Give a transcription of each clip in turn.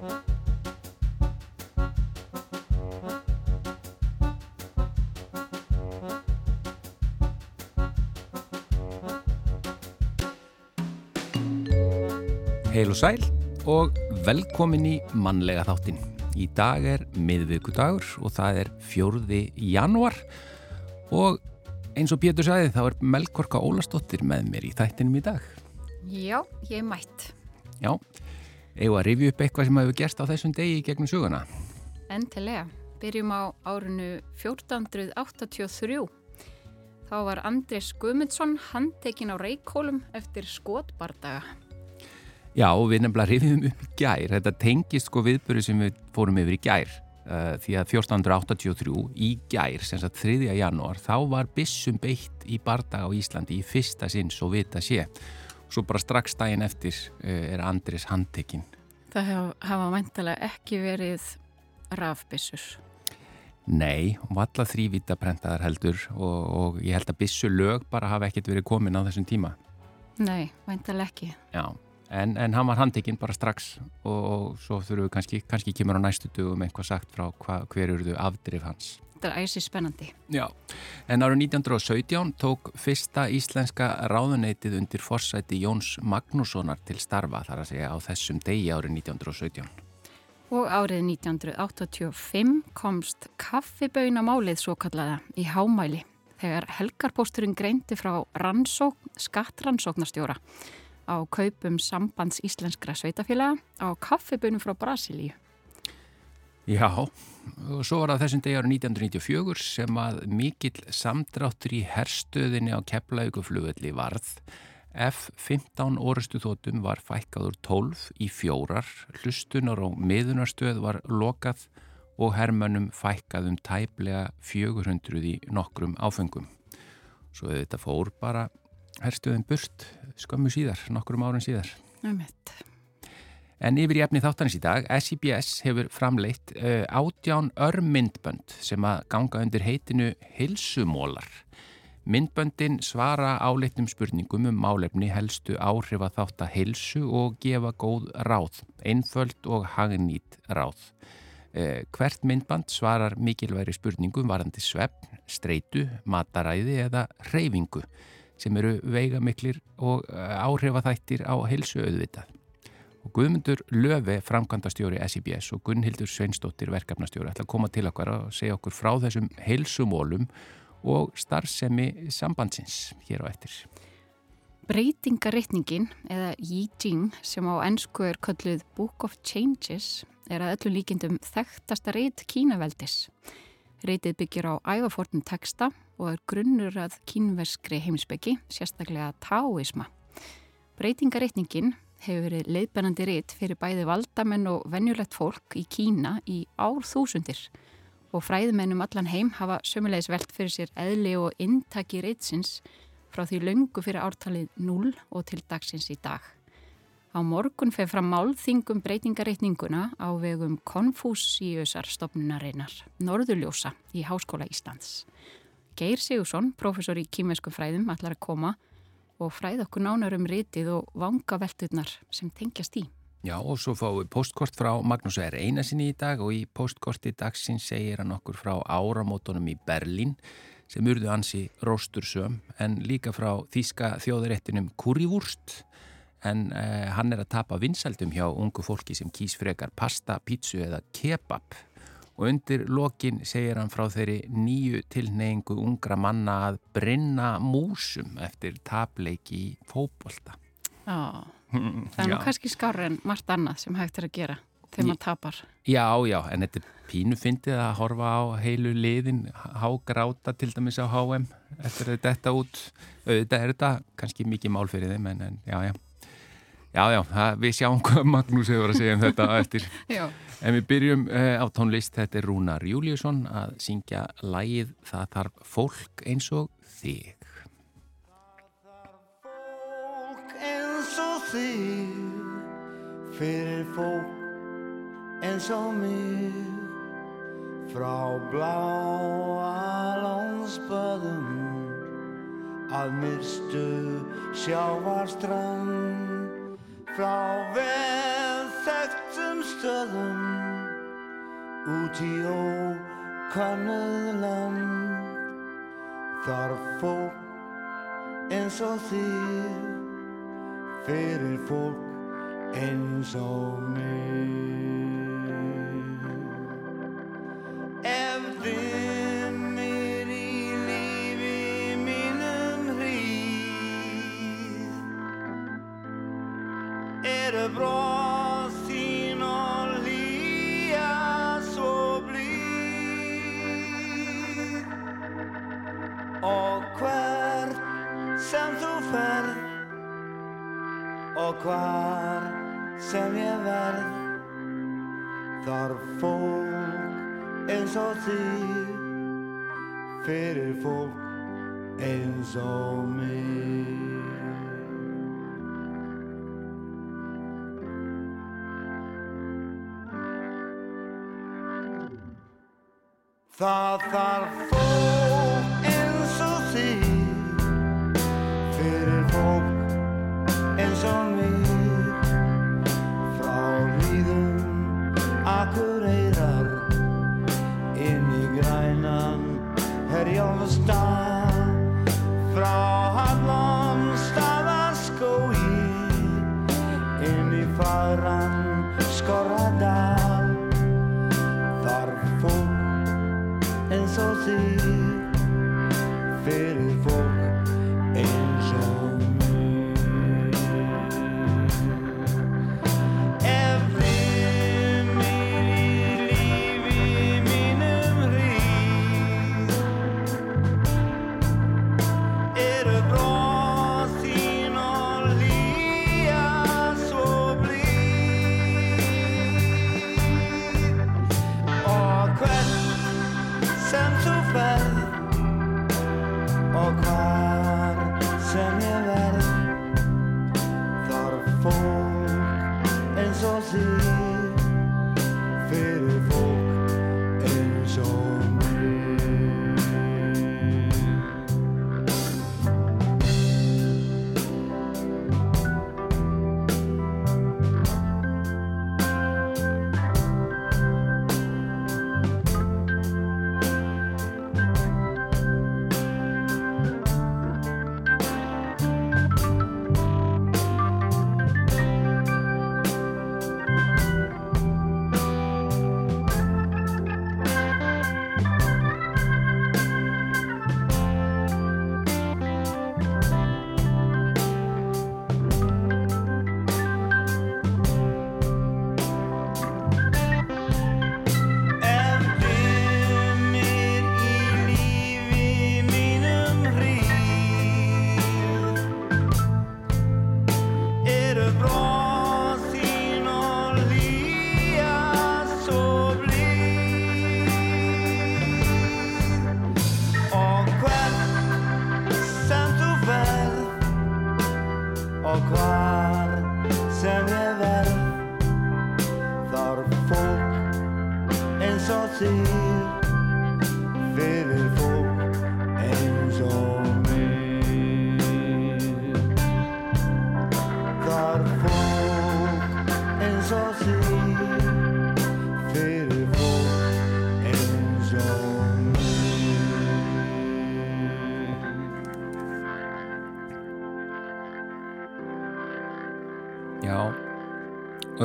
Heil og sæl og velkomin í mannlega þáttin. Í dag er miðvíkudagur og það er fjórði januar og eins og Pétur sagði þá er Melkorka Ólastóttir með mér í þættinum í dag. Já, ég er mætt. Já, eigum að rifja upp eitthvað sem hefur gerst á þessum degi gegnum suguna. Endilega. Byrjum á árinu 1483. Þá var Andris Guðmundsson handtekinn á Reykjólum eftir skotbardaga. Já, við nefnilega rifjum upp í gær. Þetta tengist sko viðböru sem við fórum yfir í gær. Uh, því að 1483 í gær, sem sagt 3. janúar, þá var bissum beitt í bardaga á Íslandi í fyrsta sinn svo vita sé. Svo bara strax daginn eftir uh, er Andris handtekinn. Það hafa, hafa mæntalega ekki verið rafbissur. Nei, valla þrývita prentaðar heldur og, og ég held að bissu lög bara hafa ekkert verið komin á þessum tíma. Nei, mæntalega ekki. Já, en, en hann var handtekinn bara strax og, og svo þurfum við kannski, kannski kemur á næstu dugum einhvað sagt frá hva, hver eruðu afdrif hans. Þetta er æsi spennandi. Já, en árið 1917 tók fyrsta íslenska ráðuneytið undir forsæti Jóns Magnússonar til starfa þar að segja á þessum degi árið 1917. Og árið 1985 komst kaffiböynamálið svo kallaða í hámæli þegar helgarpósturinn greindi frá rannsók, skattrannsóknarstjóra á kaupum sambands íslenskra sveitafélaga á kaffiböynum frá Brasilíu. Já, og svo var það þessum degi árið 1994 sem að mikill samdráttur í herstöðinni á Keflauguflugvelli varð F-15 orustu þótum var fækkaður 12 í fjórar, hlustunar og miðunarstöð var lokað og hermönnum fækkaðum tæplega 400 í nokkrum áfengum. Svo þetta fór bara herstöðin burt skömmu síðar, nokkrum árun síðar. Umhett. En yfir í efni þáttanins í dag, SIBS hefur framleitt uh, átján örmyndbönd sem að ganga undir heitinu Hilsumólar. Myndböndin svara áleittum spurningum um málefni helstu áhrif að þátt að heilsu og gefa góð ráð, einföld og hagnýtt ráð. Eh, hvert myndband svarar mikilværi spurningum varandi svefn, streitu, mataræði eða reyfingu sem eru veigamiklir og áhrifaþættir á heilsu auðvitað. Og Guðmundur Löfi, framkvæmdastjóri SIBS og Gunnhildur Sveinsdóttir, verkefnastjóri, ætla að koma til okkar og segja okkur frá þessum heilsumólum og starfsemi sambandsins hér á eftir. Breytingaritningin eða Yi-Jing sem á ennsku er kölluð Book of Changes er að öllu líkindum þekktasta reyt kínaveldis. Reytið byggir á ævafornum texta og er grunnur að kínverskri heimsbyggi, sérstaklega taoisma. Breytingaritningin hefur verið leiðbennandi reyt fyrir bæði valdamenn og venjulegt fólk í Kína í ár þúsundir og fræðmennum allan heim hafa sömulegis velt fyrir sér eðli og intaki reytsins frá því löngu fyrir ártalið 0 og til dagsins í dag. Á morgun feð fram málþingum breytingareitninguna á vegum Konfúsíusar stopnunareinar, Norðurljósa í Háskóla Íslands. Geir Sigursson, professor í kýmesku fræðum, allar að koma og fræð okkur nánar um reytið og vanga velturnar sem tengjast í. Já og svo fáum við postkort frá Magnús R. Einarsinni í dag og í postkorti dagsins segir hann okkur frá áramótonum í Berlín sem urðu ansi róstursöm en líka frá þýska þjóðurettinum Kurivúrst en eh, hann er að tapa vinsaldum hjá ungu fólki sem kýs frekar pasta, pítsu eða kebab og undir lokin segir hann frá þeirri nýju tilneyingu ungra manna að brinna músum eftir tapleiki í fókbólta. Já, það er nú kannski skára en margt annað sem hægt er að gera þegar maður tapar. Já, já, en þetta er pínu fyndið að horfa á heilu liðin, hágráta til dæmis á HM eftir þetta út, auðvitað er þetta kannski mikið mál fyrir þeim, en, en já, já. Já, já, það, við sjáum hvað Magnús hefur að segja um þetta eftir. Já. En við byrjum uh, á tónlist, þetta er Rúnar Júliusson að syngja lægið Það þarf fólk eins og þig. þig fyrir fólk eins og mig frá bláa lónsböðum að myrstu sjávarstrand frá veð þekktum stöðum út í ókannuð land. Þar fólk eins og þér fyrir fólk eins og mig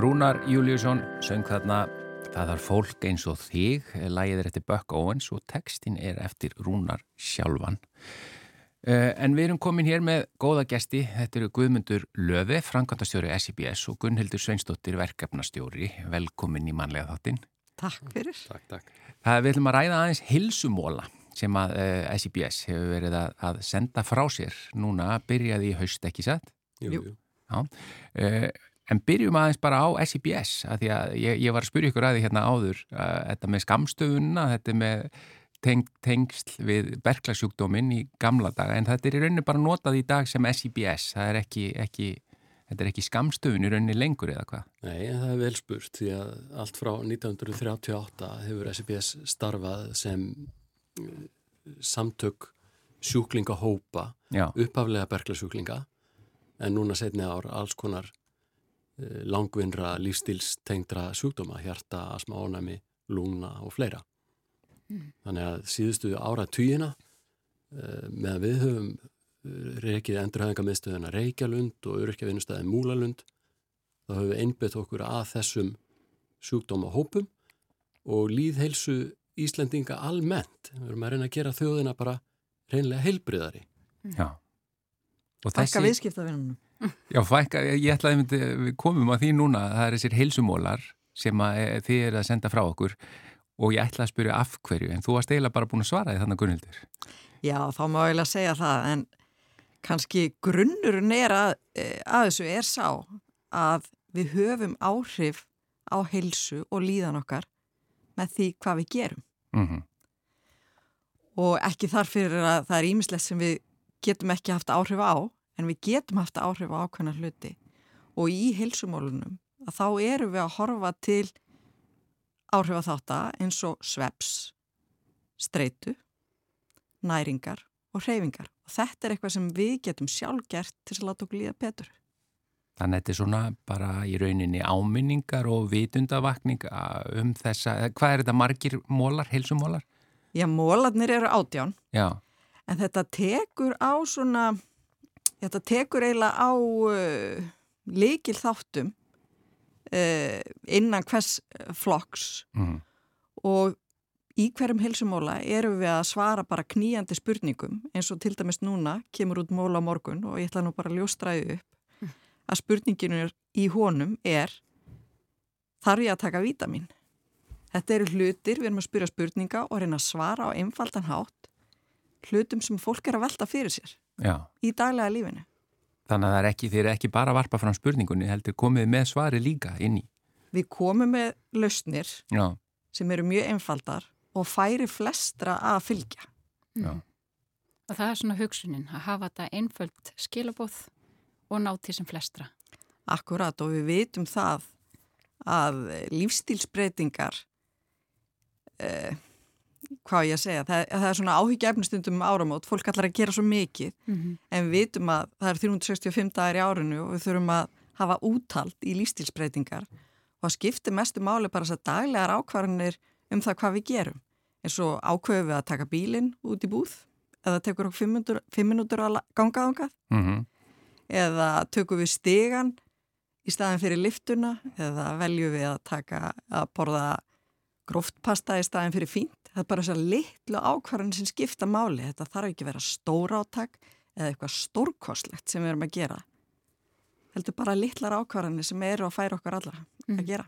Rúnar Júliusson söng þarna Það þarf fólk eins og þig, lægið er eftir Buck Owens og textin er eftir Rúnar sjálfan. Eh, En við erum komin hér með góða gesti, þetta eru Guðmundur Löfi, frankantastjóri SIBS og Gunnhildur Sveinsdóttir, verkefnastjóri. Velkomin í manlega þáttinn. Takk fyrir. Takk, takk. Það við ætlum að ræða aðeins hilsumóla sem að uh, SIBS hefur verið að, að senda frá sér núna, byrjaði í haust ekki satt. Jú, Jú. jú. Uh, en byrjum aðeins bara á SIBS að því að ég, ég var að spyrja ykkur að því hérna áður uh, þetta með skamstöfunna, þetta með teng, tengsl við berglasjúkdóminn í gamla daga en þetta er í rauninni bara notað í dag sem SIBS það er ekki, ekki þetta er ekki skamstöfun í rauninni lengur eða hvað? Nei, það er vel spurt því að allt frá 1938 hefur SBS starfað sem eh, samtök sjúklingahópa, Já, upphaflega berglasjúklinga en núna setni ár alls konar langvinnra lífstilstengdra sjúkdóma, hjarta, asma, ónæmi, lúna og fleira. Þannig að síðustu ára týjina með að við höfum eh, reikið endurhæðingamiðstöðuna Reykjalund og öryrkjavinnustæði Múlalund þá höfum við einbett okkur að þessum sjúkdóma hópum og líðheilsu Íslendinga almennt. Við höfum að reyna að gera þjóðina bara reynlega heilbriðari. Já. Og Fækka viðskiptavinnunum. Já, fækka, ég ætlaði myndi, við komum að því núna, það er þessir heilsumólar sem að, e, þið er að senda frá okkur og ég ætlaði að spyrja af hverju, en þú varst eiginlega bara búin að svara því þannig Gunnhildur. Já, þá má ég eiginlega segja það, en kannski grunnurinn er að, e, að þessu er sá að við höfum áhrif á heilsu og líðan okkar með því hvað við gerum. Mm -hmm. Og ekki þar fyrir að það er ímislegt sem við getum ekki haft áhrif á, en við getum haft áhrif á ákveðna hluti. Og í heilsumólunum að þá erum við að horfa til áhrif á þátt eins og sveps, streitu, næringar og hreyfingar. Og þetta er eitthvað sem við getum sjálf gert til að láta okkur líða betur. Þannig að þetta er svona bara í rauninni áminningar og vitundavakning um þessa, hvað er þetta margir mólar, heilsumólar? Já, mólarnir eru átján, Já, en þetta tekur á svona, þetta tekur eiginlega á uh, líkil þáttum uh, innan hvers flokks mm. og í hverjum heilsumóla erum við að svara bara kníjandi spurningum eins og til dæmis núna kemur út móla á morgun og ég ætla nú bara að ljóstræðu upp að spurninginu í honum er þarf ég að taka vítamin? Þetta eru hlutir, við erum að spyrja spurninga og reyna að svara á einfaldan hátt hlutum sem fólk er að velta fyrir sér já. í daglega lífinu. Þannig að það er ekki, þeir eru ekki bara að varpa fram spurningunni, heldur komið með svari líka inn í. Við komum með lausnir Já, sem eru mjög einfaldar og færi flestra að fylgja. já, Og það er svona hugsunin að hafa þetta einföld skilabóð og ná til sem flestra. Akkurat og við vitum það að lífstílsbreytingar eh, hvað ég að segja, það, það er svona áhyggjaefnistundum um áramót, fólk allar að gera svo mikið Mm -hmm. en við vitum að það er 365 dagar í árinu og við þurfum að hafa úthald í lífstílsbreytingar og að skipti mestu máli bara þess að daglegar ákvarðanir um það hvað við gerum eins og ákveðum við að taka bílinn út í búð eða tekur okkur 5 minútur að ganga ángað mm eða tökum við stegan í staðin fyrir liftuna eða veljum við að taka að borða gróftpasta í staðin fyrir fínt. Það er bara þessar litlu ákvarðan sem skipta máli. Þetta þarf ekki að vera stóra áttak eða eitthvað stórkostlegt sem við erum að gera. Heldur bara litlar ákvarðanir sem eru að færa okkar alla að Mhm. gera.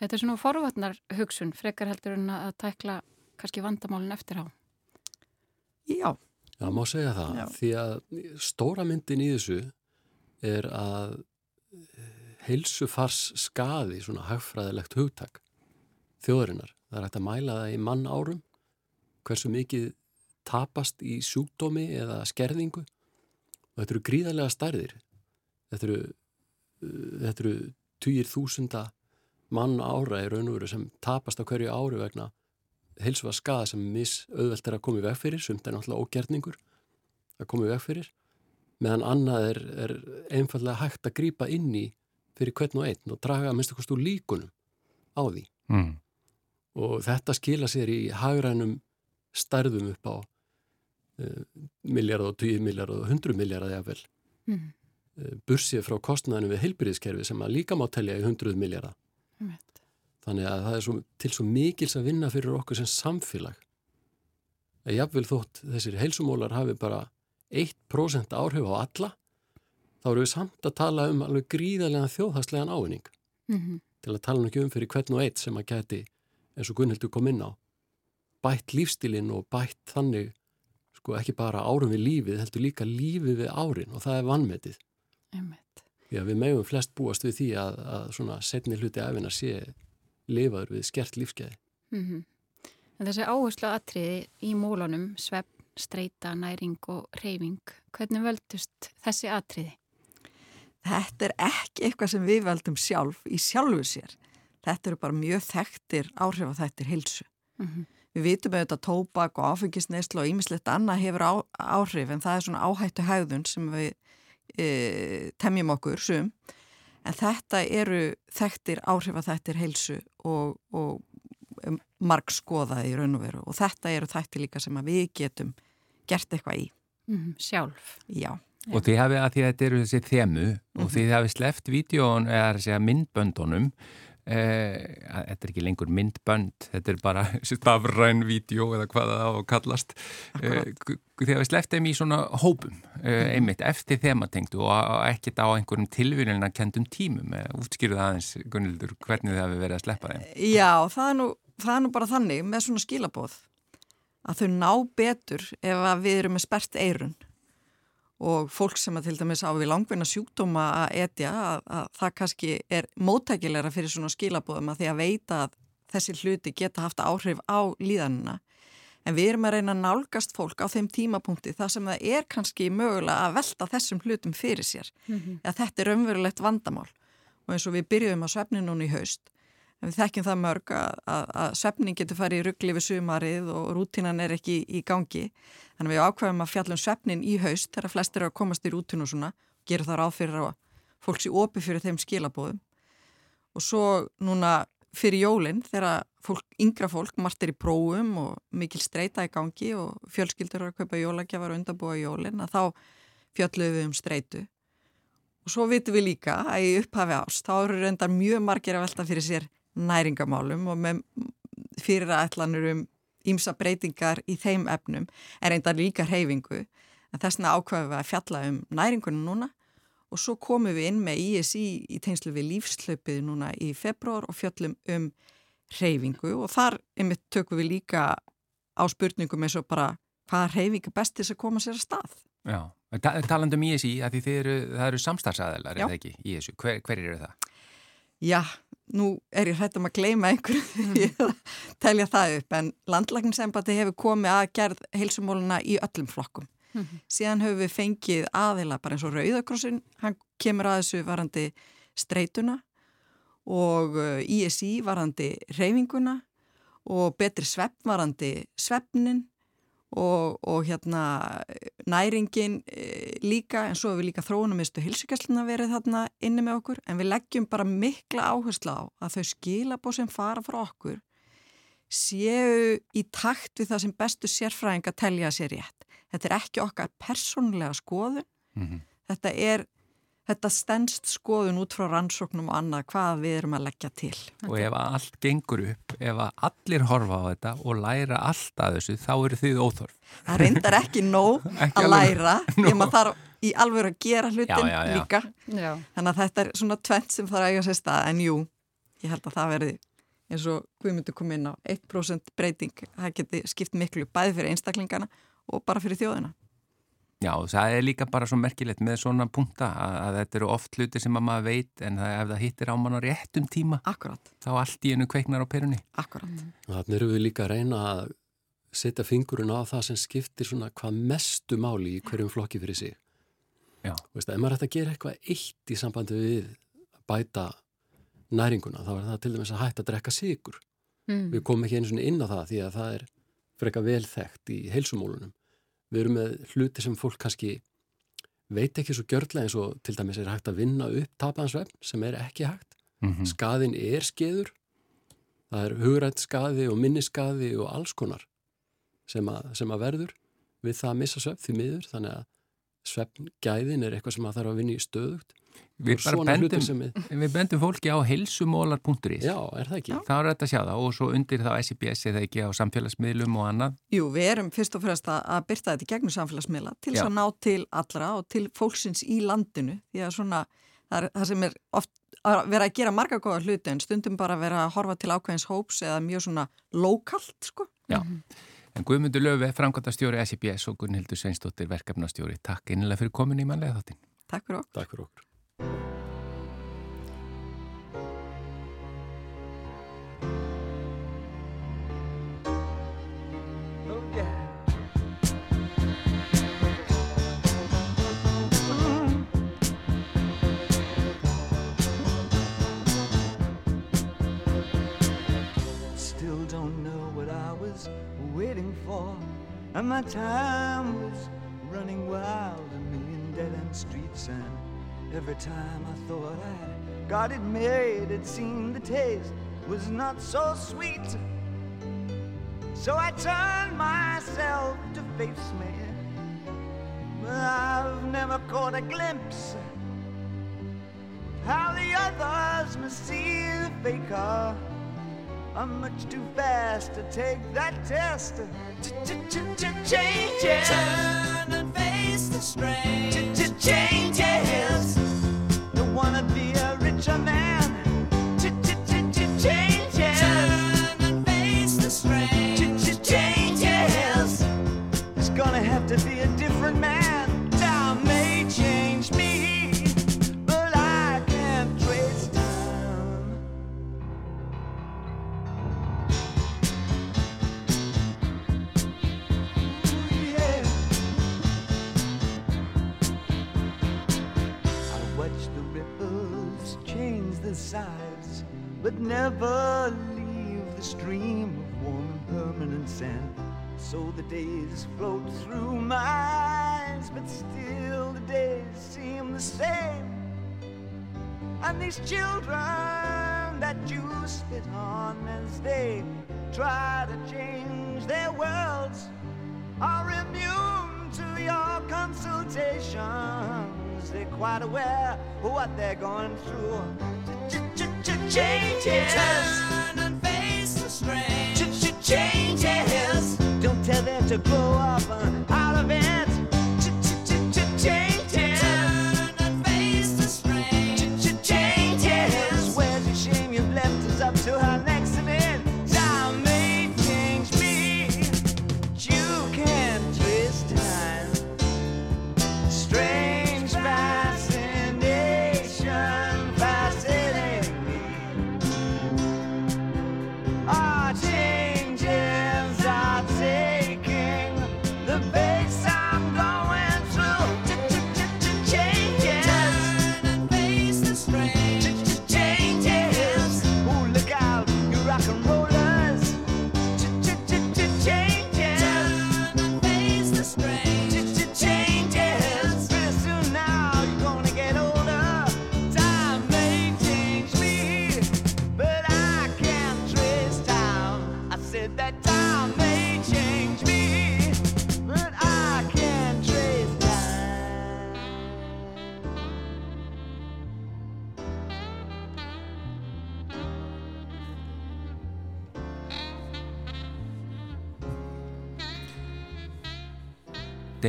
Þetta er svona forvarnar hugsun, frekar heldur en að tækla kannski vandamálinn eftir á. Já, Já, má segja það, Já. því að stóra myndin í þessu er að heilsufars skaði, svona hagfræðilegt hugtak þjóðurinnar. Það er hægt að mæla það í mann árum, hversu mikið tapast í sjúkdómi eða skerðingu og þetta eru gríðarlega stærðir. Þetta eru, uh, þetta eru týjir þúsunda mann ára í raun og veru sem tapast á hverju ári vegna heilsufa skada sem mis auðvelt er að koma í veg fyrir, sumt er náttúrulega ógerningur að koma í veg fyrir, meðan annað er, er einfallega hægt að grípa inn í fyrir hvern og einn og draga að minnstu kostu úr líkunum á því. mm. Og þetta skila sér í hagrænum stærðum upp á uh, miljardar og 10 miljardar og 100 miljardar jafnvel. Mm. Uh, bursið frá kostnæðinu við heilbyrðiskerfi sem að líka má telja í 100 miljardar. Einmitt. Þannig að það er svo, til svo mikils að vinna fyrir okkur sem samfélag. Að jafnvel þótt þessir heilsumólar hafi bara 1% áhrif á alla, þá eru við samt að tala um alveg gríðarlega þjóðhagslegan ávinning. Mm Til að tala nú ekki um fyrir hvern og eitt sem að geti, eins og Gunnhildur kom inn á, bætt lífstilinn og bætt þannig, sko ekki bara árum við lífið, heldur líka lífið við árin og það er vannmetið. Einmitt. Já, við megum flest búast við því að, að svona setni hluti æfina sé lifaður við skert lífskeiði. Mm En þessi áherslu atriði í mólunum, svepp, streita, næring og reyfing, hvernig völdust þessi atriði? þetta er ekki eitthvað sem við veldum sjálf í sjálfu sér. Þetta eru bara mjög þekktir áhrif á þættir hilsu. Mm Við vitum auðvitað tóbak og áfengisneislu og ýmislegt annað hefur á, áhrif en það er svona áhættu hægðun sem við e, temjum okkur sum. en þetta eru þekktir áhrifa þættir heilsu og, og um, marg skoðaði í raun og veru og þetta eru þættir líka sem að við getum gert eitthvað í. Mm, sjálf. Já. Og þið hafið að því að þetta eru þessi þemu og Mhm. þið hafið sleppt vídjón eða að myndböndunum að þetta er ekki lengur myndbönd þetta er bara stafræn vídjó eða hvað það á að kallast. Eh, Akkurat. þið hafið sleppt þeim í svona hópum eh, einmitt eftir þematengdu og ekkert á einhverjum tilvílina kendum tímum eh, útskýruð aðeins Gunnildur hvernig þið hafið verið að sleppa þeim? Já, það er, nú, það er nú bara þannig með svona skilabóð að þau ná betur ef að við erum með spert eirun og fólk sem að til dæmis á við langvinna sjúkdóma að etja að, að það kannski er móttækilegra fyrir svona skilabóðum að því að veita að þessi hluti geta haft áhrif á líðanina. En við erum að reyna að nálgast fólk á þeim tímapunkti þar sem það er kannski mögulega að velta þessum hlutum fyrir sér. Að þetta er raunverulegt vandamál. Og eins og við byrjuðum að svefni núna í haust en við þekkjum það mörg að, að, að svefning getur farið í ruggli við sumarið og rútínan er ekki í gangi þannig við ákveðum að fjallum svefnin í haust þegar flestir eru að komast í rútinu og svona gera það ráð fyrir að fólk sé opi fyrir þeim skilabóðum og svo núna fyrir jólinn þegar fólk, yngra fólk margt er í prófum og mikil streyta í gangi og fjölskyldur eru að kaupa jólagjafar og undanbúa jólinn að þá fjöllum við um streytu og svo vitum við líka að í upphafi ást þá eru reyndar mjög margir að velta fyrir sér næringamálum og með fyrirætlanur um ímsa breytingar í þeim efnum er reyndar líka hreyfingu en þessna ákveðum við að fjalla um næringunum núna og svo komum við inn með ISI í tengslu við lífslaupið núna í februar og fjöllum um hreyfingu og þar einmitt tökum við líka á spurningum eins og bara hvaða hreyfingu best til þess að koma sér að stað. Já, Ta talandum í þessi að því þið eru, það eru samstarfsaðilar, er það ekki, þessu, hver, hver eru það? Já, nú er ég hrætt um að gleyma einhverju því að telja það upp en landlækningsembati hefur komið að gerð heilsumóluna í öllum flokkum. Síðan höfum við fengið aðila bara eins og Rauðakrossin, hann kemur að þessu varandi streytuna og uh, ISI varandi reyfinguna og betri svepp varandi sveppnin og, og hérna næringin e, líka en svo hefur líka þróunumistu hilsugjastluna verið þarna inni með okkur. En við leggjum bara mikla áherslu á að þau skilabó sem fara frá okkur séu í takt við það sem bestu sérfræðinga telja sér rétt. Þetta er ekki okkar persónlega skoðun, Mm þetta er þetta stendst skoðun út frá rannsóknum og annað hvað við erum að leggja til. Og ef allt gengur upp, ef að allir horfa á þetta og læra allt að þessu, þá eru þið óþorf. Það reyndar ekki nóg Ekki að læra, ég maður þarf í alveg að gera hlutin Já, já, já. líka. Já. Þannig að þetta er svona tvent sem þarf að eiga sér stað, en jú, ég held að það verði eins og Guðmundur kom inn á 1% breyting, það geti skipt miklu bæði fyrir einstaklingana og bara fyrir þjóðina. Já, það er líka bara svo merkilegt með svona punta að, að þetta eru oft hluti sem að maður veit en það, ef það hittir á mann á réttum tíma Akkurat, þá allt í einu kveiknar á perunni. akkurat. Þannig erum við líka að reyna að setja fingurinn á það sem skiptir svona hvað mestu máli í hverjum flokki fyrir sig. Já. Veist, ef maður ætti að gera eitthvað eitt í sambandi við að bæta næringuna, þá er það til dæmis að hætta að drekka sigur. Mm. Við komum ekki einu svona inn á það því að það er frekar vel þekkt í heilsumólunum. Við erum með hluti sem fólk kannski veit ekki svo gjörlega eins og til dæmis er hægt að vinna upp tapansvefn sem er ekki hægt. Mm Skaðin er skeður. Það er hugrænt skaði og minniskaði og alls konar sem að, sem að verður við það að missa svefn því miður. Þannig að svefngæðin er eitthvað sem að þarf að vinna í stöðugt. Við bendum, við- við bendum fólki á heilsumólar.is. Já, er það ekki? Það er þetta að sjá það og svo undir þá SIBS eða ekki á samfélagsmiðlum og annað. Jú, við erum fyrst og fremst að, byrta þetta í gegnum samfélagsmiðla til þess Já. að ná til allra og til fólksins í landinu því að svona, það, er, það sem er oft að vera að gera marga góða hluti en stundum bara að vera að horfa til ákveðins hóps eða mjög svona lokalt, sko. Já. En Guðmundur Löfi, framkvæmtastjóri SIBS og Gunnhildur Sveinsdóttir, verkefnastjóri. Takk innilega fyrir komin í mannlega þáttin. Takk fyrir okkur. Know what I was waiting for, and my time was running wild, a million dead end streets and Every time I thought I'd got it made, it seemed the taste was not so sweet. So I turned myself to face me. But I've never caught a glimpse of how the others must see the faker. I'm much too fast to take that test. Changes. Turn and face the strain. Changes. Don't wanna be a richer man. These children that you spit on as they try to change their worlds are immune to your consultations. They're quite aware of what they're going through. Changes. Turn and face the strain. Changes. Don't tell them to grow up out of it. Straight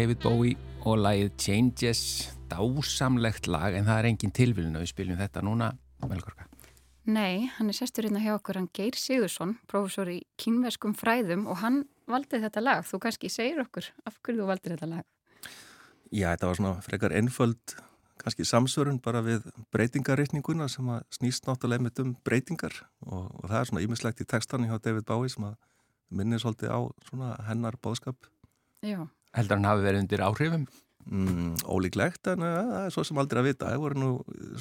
David Bowie og lagið Changes dásamlegt lag en það er engin tilvílun að við spiljum þetta núna Melgorka. Nei, hann er sestur hérna hjá okkur, hann Geir Sigursson, professor í kynveskum fræðum og hann valdi þetta lag. Þú kannski segir okkur af hverju þú valdi þetta lag. Já, þetta var svona frekar einföld kannski samsvörun bara við breytingarreikninguna sem að snýst náttúrulega með um breytingar og, og það er svona ímislegt í textan hjá David Bowie sem að minnir svolítið á svona hennar bóðskap Já, Heldur hann hafi verið undir áhrifum? mm, ólíklegt en uh, það er svo sem aldrei að vita það voru nú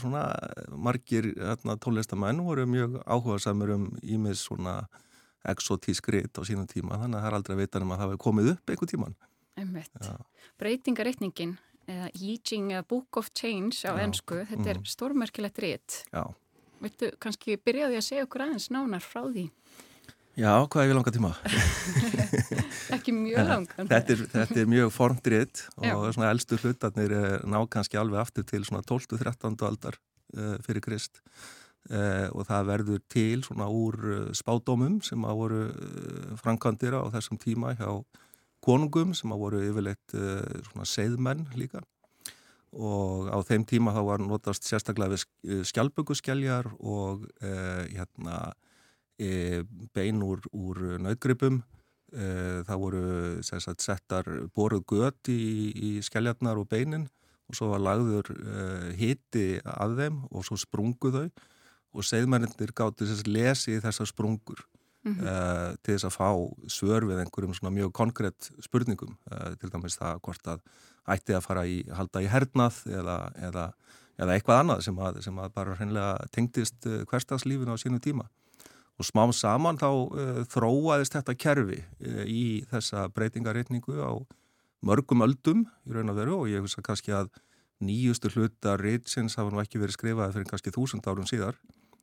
svona margir hérna, tólestamenn voru mjög áhuga samur um ímis svona exotísk rit á sínum tíma þannig að það er aldrei að vita um að það hefur komið upp einhver tíman. Breytingareikningin, eða Yijing eða Book of Change á Já. ennsku, þetta er stórmerkilegt rétt. Já, Viltu kannski byrjaði að segja okkur aðeins nánar frá því? Já hvað er við langa tíma? Ekki mjög langan. þetta, er, þetta er mjög formdrið Já. og svona elstu hlutarnir eh, ná kannski alveg aftur til svona 12-13. aldar uh, fyrir Krist uh, og það verður til svona úr spádómum sem að voru uh, framkvæmdir á þessum tíma hjá konungum sem að voru yfirleitt uh, svona seiðmenn líka og á þeim tíma þá var notast sérstaklega við skjálpökuskeljar og hérna bein úr, úr nautgripum. E, það voru sagt, settar boruð gött í, í skelljarnar og beinin og svo var lagður e, hiti að þeim og svo sprungu þau. Og segðmennir gáttu þess að lesi þessar sprungur mm -hmm. til þess að fá svör við einhverjum svona mjög konkrétt spurningum. E, til dæmis það hvort að ætti að fara í, halda í hernað eða, eða, eða eitthvað annað sem að, sem að bara hreinlega tengdist hverstagslífinu á sínu tíma og smám saman þá uh, þróaðist þetta kerfi uh, í þessa breytingaritningu á mörgum öldum í raun og veru og ég hugsa kannski að nýjustu hluta ritsins hafa nú ekki verið skrifaði fyrir kannski þúsund árum síðar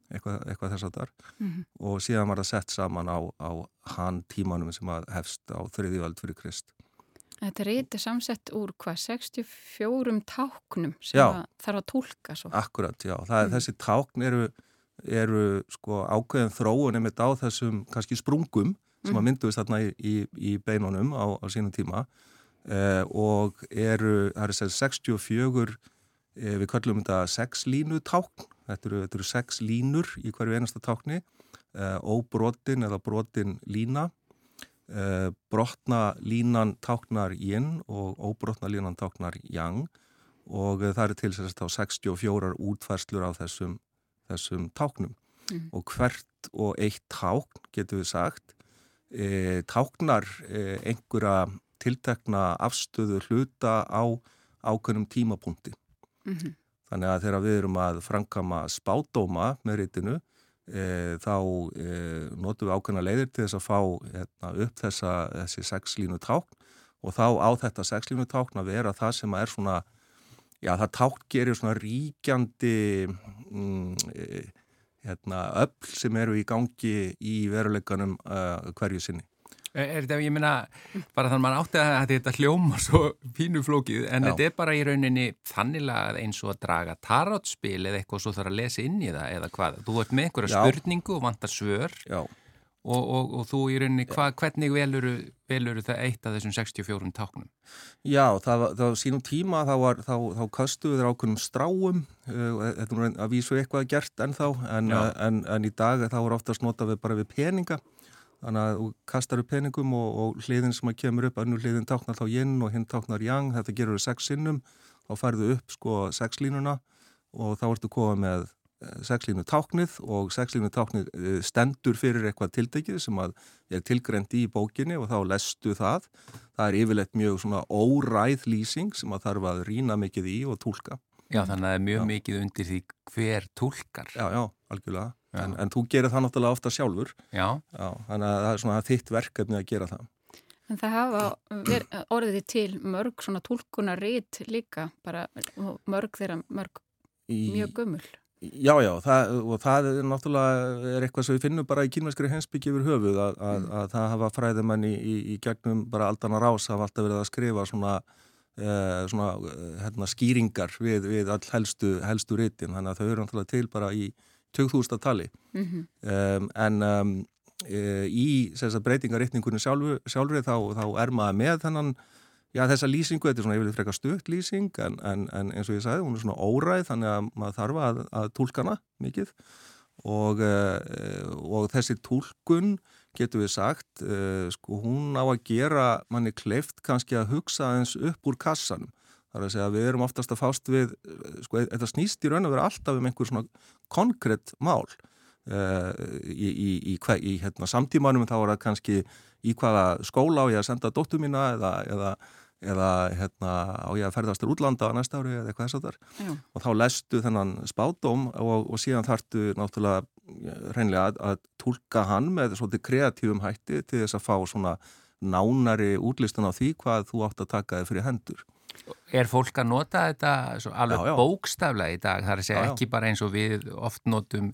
eitthvað, eitthvað þess að þar Mhm. og síðan var það sett saman á, á hann tímanum sem að hefst á þriðjuvald fyrir Krist. Þetta rít er samsett úr hvað, 64 táknum sem Já. að þarf að tólka svo. Akkurat, já. Mm. Þessi tákn eru, eru sko ákveðin þróun einmitt á þessum kannski sprungum sem að Mhm. mynduðist þarna í, í, í beinunum á, á sínum tíma eh, og eru, það er sér 64, eh, við kallum þetta sex línu tákn, þetta eru, þetta eru sex línur í hverju einasta tákni, eh, óbrotin eða brotin lína, eh, brotna línan táknar yin og óbrotna línan táknar yang og eh, það eru til sérst á 64 útfærslur á þessum, þessum táknum Mhm. og hvert og eitt tákn getur við sagt e, táknar e, einhverja tiltekna afstöðu hluta á ákveðnum tímapunkti Mhm. þannig að þegar við erum að framkama spádóma með rítinu e, þá e, notum við ákveðna leiðir til þess að fá hérna, upp þessa, þessi sexlínu tákn og þá á þetta sexlínu tákn að vera það sem er svona já það tákn gerir svona ríkjandi mm, e, hérna, öll sem eru í gangi í veruleikanum uh, hverju sinni. Er, þetta, ég meina, bara þannig að mann átti að þetta hljóma svo pínu flókið, en Já. þetta er bara í rauninni þanniglega eins og að draga tarotspil eða eitthvað svo þarf að lesa inn í það eða hvað. Þú ert með einhverja Já. spurningu og vantar svör Já, og, og, og þú í rauninni, hva, hvernig veluru, veluru það eitt af þessum 64 táknum? já það, það sínum tíma þá, var, þá, þá kastuðu þeir ákveðnum stráum, uh, þetta er að vísu eitthvað gert ennþá, en, en, en í dag þá er oftast notað við bara við peninga, þannig að þú kastar upp peningum og, og hliðin sem að kemur upp, önnur hliðin táknar þá yin og hinn táknar yang, þetta gerur sex sinnum, þá færðu upp sko sexlínuna og þá ertu komið með sexlínu táknið og sexlínu táknið eh, stendur fyrir eitthvað tiltekið sem að er tilgrend í bókinni og þá lestu það. Það er yfirleitt mjög svona óræð lýsing sem að þarf að rýna mikið í og tólka. Já, þannig að það er mjög Já. mikið undir því hver tólkar. Já, já, algjörlega. Já. En, en þú gerir það náttúrulega ofta sjálfur. Já, Já, þannig að það er svona þitt verkefni að gera það. En það hafa orðið til mörg svona tólkunarrit líka, bara og mörg þeirra mörg Í, mjög gömul. Já, já, það, og það er náttúrulega er eitthvað sem við finnum bara í kínverskri hensbyggi yfir höfuð að, að, að það hafa fræðimenn í, í, í gegnum bara aldana rás hafa alltaf verið að skrifa svona, uh, svona uh, hérna, skýringar við, við all helstu, helstu ritin. Þannig að þau eru náttúrulega til bara í 2000 tali. Mm um, en um, uh, í þess að breytingaritningunni sjálfu, sjálfri þá, þá er maður með þennan Já, þessa lýsingu, þetta er svona yfirleitt frekar stutt lýsing en, en, en eins og ég sagði, hún er svona óræð þannig að maður þarf að, að tólkana mikið og, uh, og þessi tólkun getur við sagt, uh, sko hún á að gera manni kleift kannski að hugsa eins upp úr kassanum. Það er að segja að við erum oftast að fást við, eh, sko þetta snýst í raun og vera alltaf um einhver svona konkrétt mál. Í, í, í, í hérna, samtímanum þá er það kannski í hvaða skóla á ég að senda dóttur mína eða, eða, eða hérna, á ég að ferðast til útlanda á næsta ári eða eitthvað þess að þar og þá lestu þennan spádóm og, og síðan þartu náttúrulega hreinlega að, að tólka hann með svolítið kreatífum hætti til þess að fá svona nánari útlistun á því hvað þú átt að taka þig fyrir hendur. Er fólk að nota þetta alveg Já, já. bókstaflega í dag, það er að segja Já, ekki bara eins og við oft notum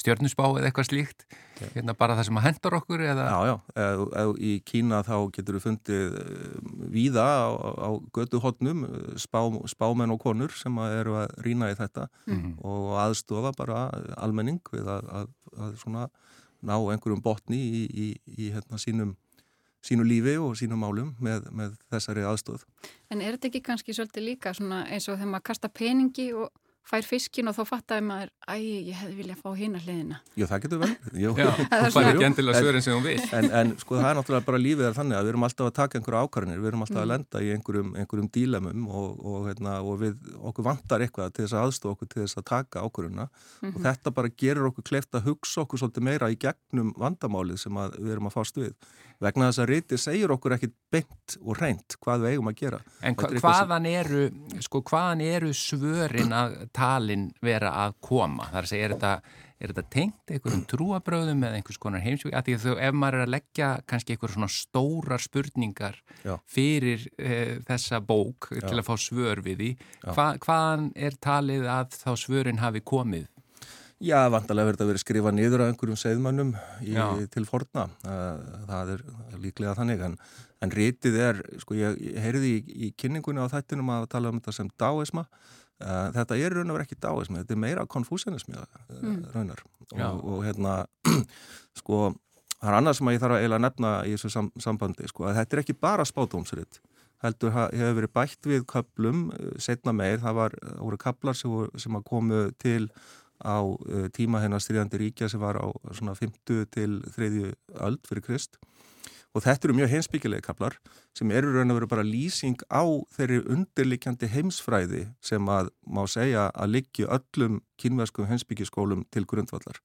stjörnusbá eða eitthvað slíkt, hérna bara það sem að hendur okkur eða... Já, já, eð, eð, í Kína þá getur við fundið eh, víða á, á götuhotnum spá, spámenn og konur sem að eru að rýna í þetta Mhm. og aðstofa bara almenning við að, að, að svona ná einhverjum botni í, í, í hérna, sínum, sínu lífi og sínum málum með, með þessari aðstof. En er þetta ekki kannski svolítið líka svona eins og þegar maður kasta peningi og fær fiskin og þá fattaði maður, æ, ég hefði viljað fá hina hliðina. Jú, það getur vel. Jú. Já, Það er fær ekki endilega svörin sem þú vil. En, en sko það er náttúrulega bara lífið er þannig að við erum alltaf að taka einhverja ákvarðinir, við erum alltaf að lenda í einhverjum, einhverjum dílemum og, og, hérna, og við, okkur vantar eitthvað til þess að aðstofa okkur til þess að taka ákvarðina og þetta bara gerir okkur kleift að hugsa okkur svolítið meira í gegnum vandamálið sem að við erum að fást við. Vegna þess að riti segir okkur ekkit beint og reynt hvað við eigum að gera. En hva, er hvaðan eru, sko, hvaðan eru svörin að talin vera að koma? Það er að segja, er þetta, er þetta tengt einhverjum trúabröðum eða einhvers konar heimsvík? Þú, ef maður er að leggja kannski einhver svona stórar spurningar Já. fyrir uh, þessa bók til að fá svör við því, hva, hvaðan er talið að þá svörin hafi komið? Já, vantarlega verður þetta verið skrifað niður af einhverjum segðmannum til forna. Það, það er líklega þannig. En, en rítið er, sko, ég, ég heyrði í, í kynningunni á þættinum að tala um þetta sem dáisma. Þetta er raun og verið ekki dáismi, þetta er meira konfúsianismi uh, raunar. Og, og hérna, sko, það er annað sem ég þarf að eiginlega nefna í þessu sam, sambandi, sko, að þetta er ekki bara spátómsritt. Heldur hefur verið bætt við köplum, uh, setna meir, það var, voru kaplar sem, sem að komu til á uh, tíma hennar stríðandi ríkja sem var á svona 50 til 3. öld fyrir Krist. Og þetta eru mjög heimsbyggilegi kaplar sem eru raun og veru bara lýsing á þeirri undirlikjandi heimsfræði sem að má segja að liggju öllum kynverskum heimsbyggiskólum til grundvallar.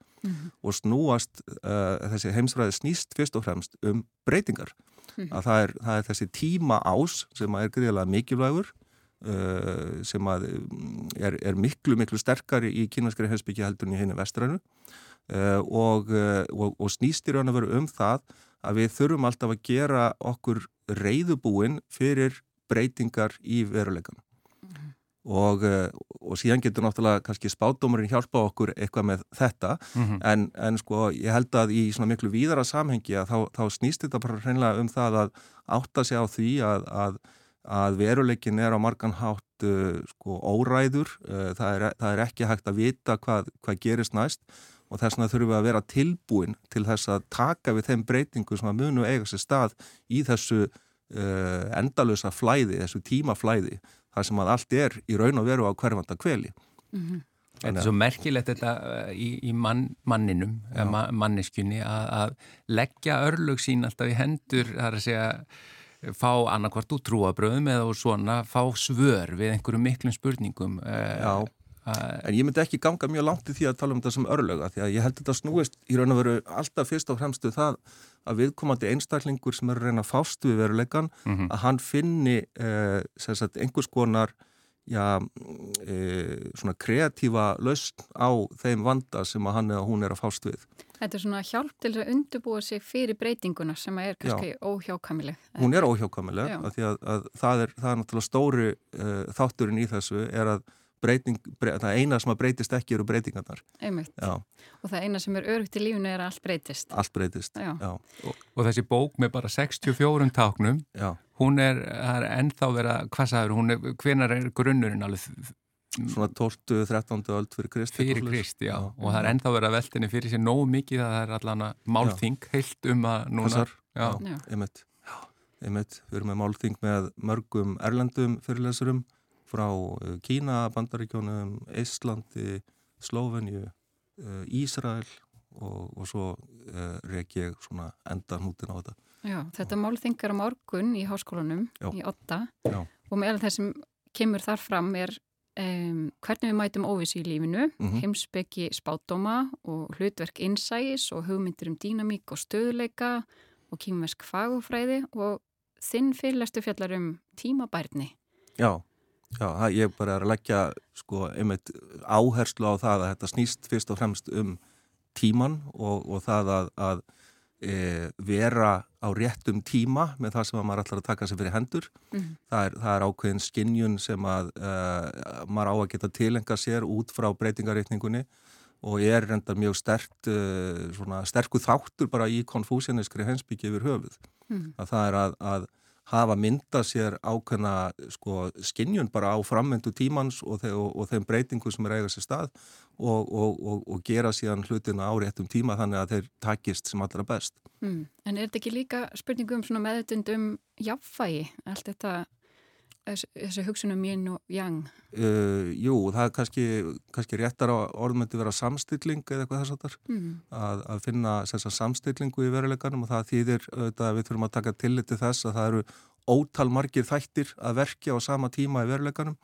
Og snúast uh, þessi heimsfræði snýst fyrst og fremst um breytingar. Að það er, það er þessi tíma ás sem að er greiðlega mikilvægur sem að mm, er, er miklu, miklu sterkari í kynverskri heimsbyggja heldur en í henni vestrænu uh, og, uh, og, og snýst í raun að vera um það að við þurfum alltaf að gera okkur reyðubúin fyrir breytingar í veruleikan og, uh, og síðan getur náttúrulega kannski spátdómurinn hjálpa okkur eitthvað með þetta. En, en sko ég held að í svona miklu víðara samhengi að þá, þá snýst þetta bara hreinlega um það að átta sig á því að, að, að veruleikin er á margan hátt uh, sko óræður, uh, það, er, það er ekki hægt að vita hvað, hvað gerist næst og þess vegna þurfum við að vera tilbúin til þess að taka við þeim breytingu sem að munu eiga sér stað í þessu uh, endalösa flæði, þessu tímaflæði, þar sem að allt er í raun og veru á hverfanda kveli. Þetta er svo merkilegt þetta uh, í, í mann, manninum, eða ma manneskjunni að, að leggja örlög sín alltaf í hendur, það er að segja fá annarkvart úr trúabröðum eða svona, fá svör við einhverjum miklum spurningum. uh, Já, en ég myndi ekki ganga mjög langt í því að tala um þetta sem örlöga því að ég held þetta snúist í raun og veru alltaf fyrst og fremstu það að viðkomandi einstaklingur sem eru reyna fást við veruleikan að hann finni eh, sagt, einhvers konar já, eh, svona kreatífa lausn á þeim vanda sem að hann eða hún er að fást við. Þetta er svona hjálp til að undurbúa sig fyrir breytinguna sem er kannski óhjákamileg. Hún er óhjákamileg Já. af því að, að það, er, það er náttúrulega stóri uh, þátturinn í þessu er að breyting, brey, það eina sem að breytist ekki eru breytingarnar. Einmitt. Já, Og það eina sem er örugt í lífinu er að allt breytist. allt breytist. Já. Já, og, og þessi bók með bara 64 táknum, já. hún er, það er ennþá vera, hvað sagður, hún er, hvenar er grunnurinn alveg svona 12. 13. öld fyrir Krist fyrir eitthvað svoleiðis. Krist, já, og það er ennþá verið að veltinni fyrir sér nógu mikið að það er allan að málþing heilt um að núna, Passar. já, Já. einmitt, einmitt, við erum með málþing með mörgum erlendum fyrirlesurum frá uh, Kína, Bandaríkjónum, Íslandi, Slóvenju, uh, Ísrael og, og svo uh, rek ég svona enda hnútin á þetta. Já, þetta málþingar á morgun í háskólanum Já. í Otta Já. og meðal það sem kemur þar fram er um, hvernig við mætum óvissu í lífinu, Mhm. heimsbyggi spátdóma og hlutverk innsægis og hugmyndir um dýnamík og stöðuleika og kýmversk fagufræði og þinn fyrirlestu fjallar um tímabærni. Já, já, það, ég bara er að leggja sko einmitt áherslu á það að þetta snýst fyrst og fremst um tíman og, og það að, að e, vera á réttum tíma með það sem að maður ætlar að taka sig fyrir hendur. Mhm. Það, er, það er ákveðin skinjun sem að e, maður á að geta tilenga sér út frá breytingareikningunni og er reyndar mjög stert, e, svona, sterku þáttur bara í konfúsianiskri hensbyggi yfir höfuð. Mhm. Að það er að, að hafa mynda sér ákveðna sko, skinjun bara á framvendu tímans og, þe og, og þeim breytingu sem er eiga sér stað og, og, gera síðan hlutina á réttum tíma þannig að þeir takist sem allra best. Mm. En er þetta ekki líka spurningu um meðutund um jafnfægi, allt þetta þess- þessi hugsunum yin og yang? Uh, jú, það er kannski, kannski réttar á orðmyndi vera samstilling eða eitthvað þess að þar Mm. að, að finna sem sagt, samstillingu í veruleikanum og það þýðir auðvitað að við þurfum að taka tillit til þess að það eru ótal margir þættir að verkja á sama tíma í veruleikanum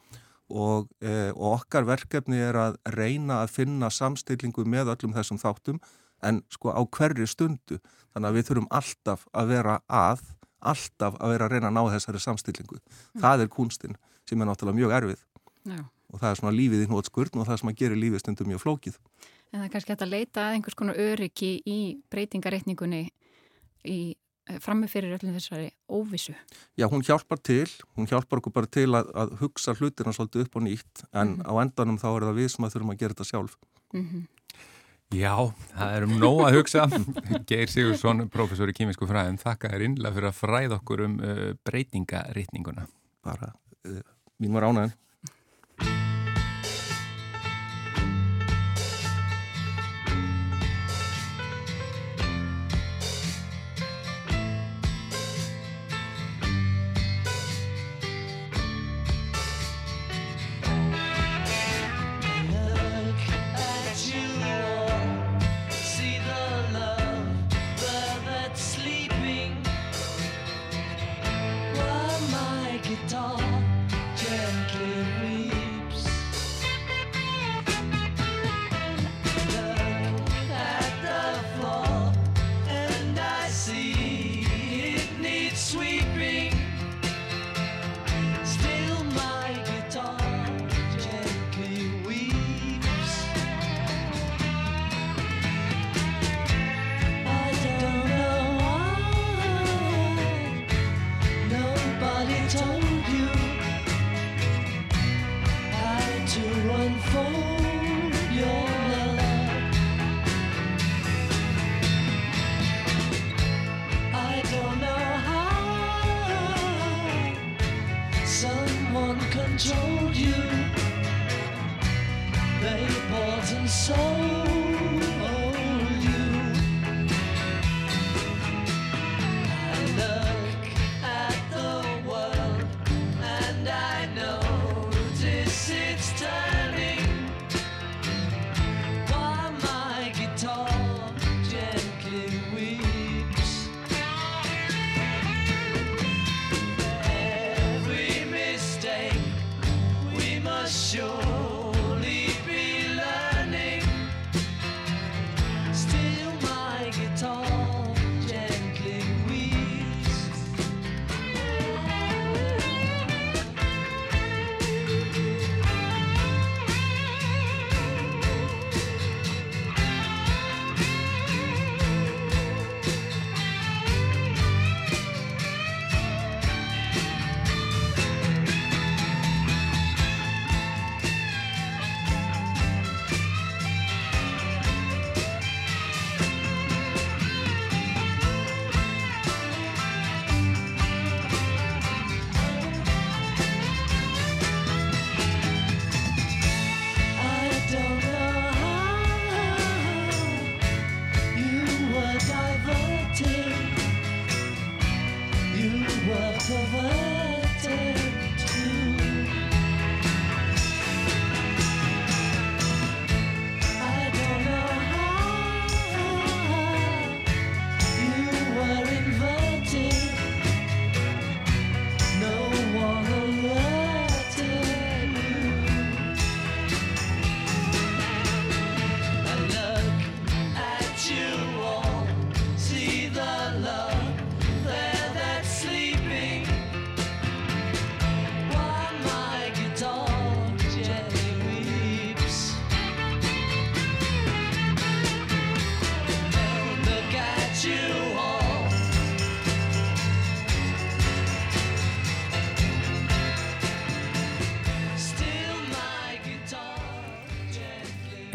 og, e, og okkar verkefni er að reyna að finna samstillingu með öllum þessum þáttum en sko á hverri stundu þannig að við þurfum alltaf að vera að alltaf að vera að reyna að ná þessari samstillingu það er kunstinn sem er náttúrulega mjög erfið Já. og það er svona lífið í hnótskurn og það sem að gera lífið stundum mjög flókið. En það er kannski að leita að einhvers konar öryggi í breytingareikningunni í frammi fyrir öllum þessari óvissu. Já, hún hjálpar til, hún hjálpar okkur bara til að, að hugsa hlutina svolítið upp og nýtt en á endanum þá er það við sem að þurfum að gera þetta sjálf. Mm Já, það er um nóg að hugsa. Geir Sigursson, professor í kýminsku fræðum, þakka þér innlega fyrir að fræða okkur um uh, breytingaritninguna. Bara, uh, mín var ánæðin.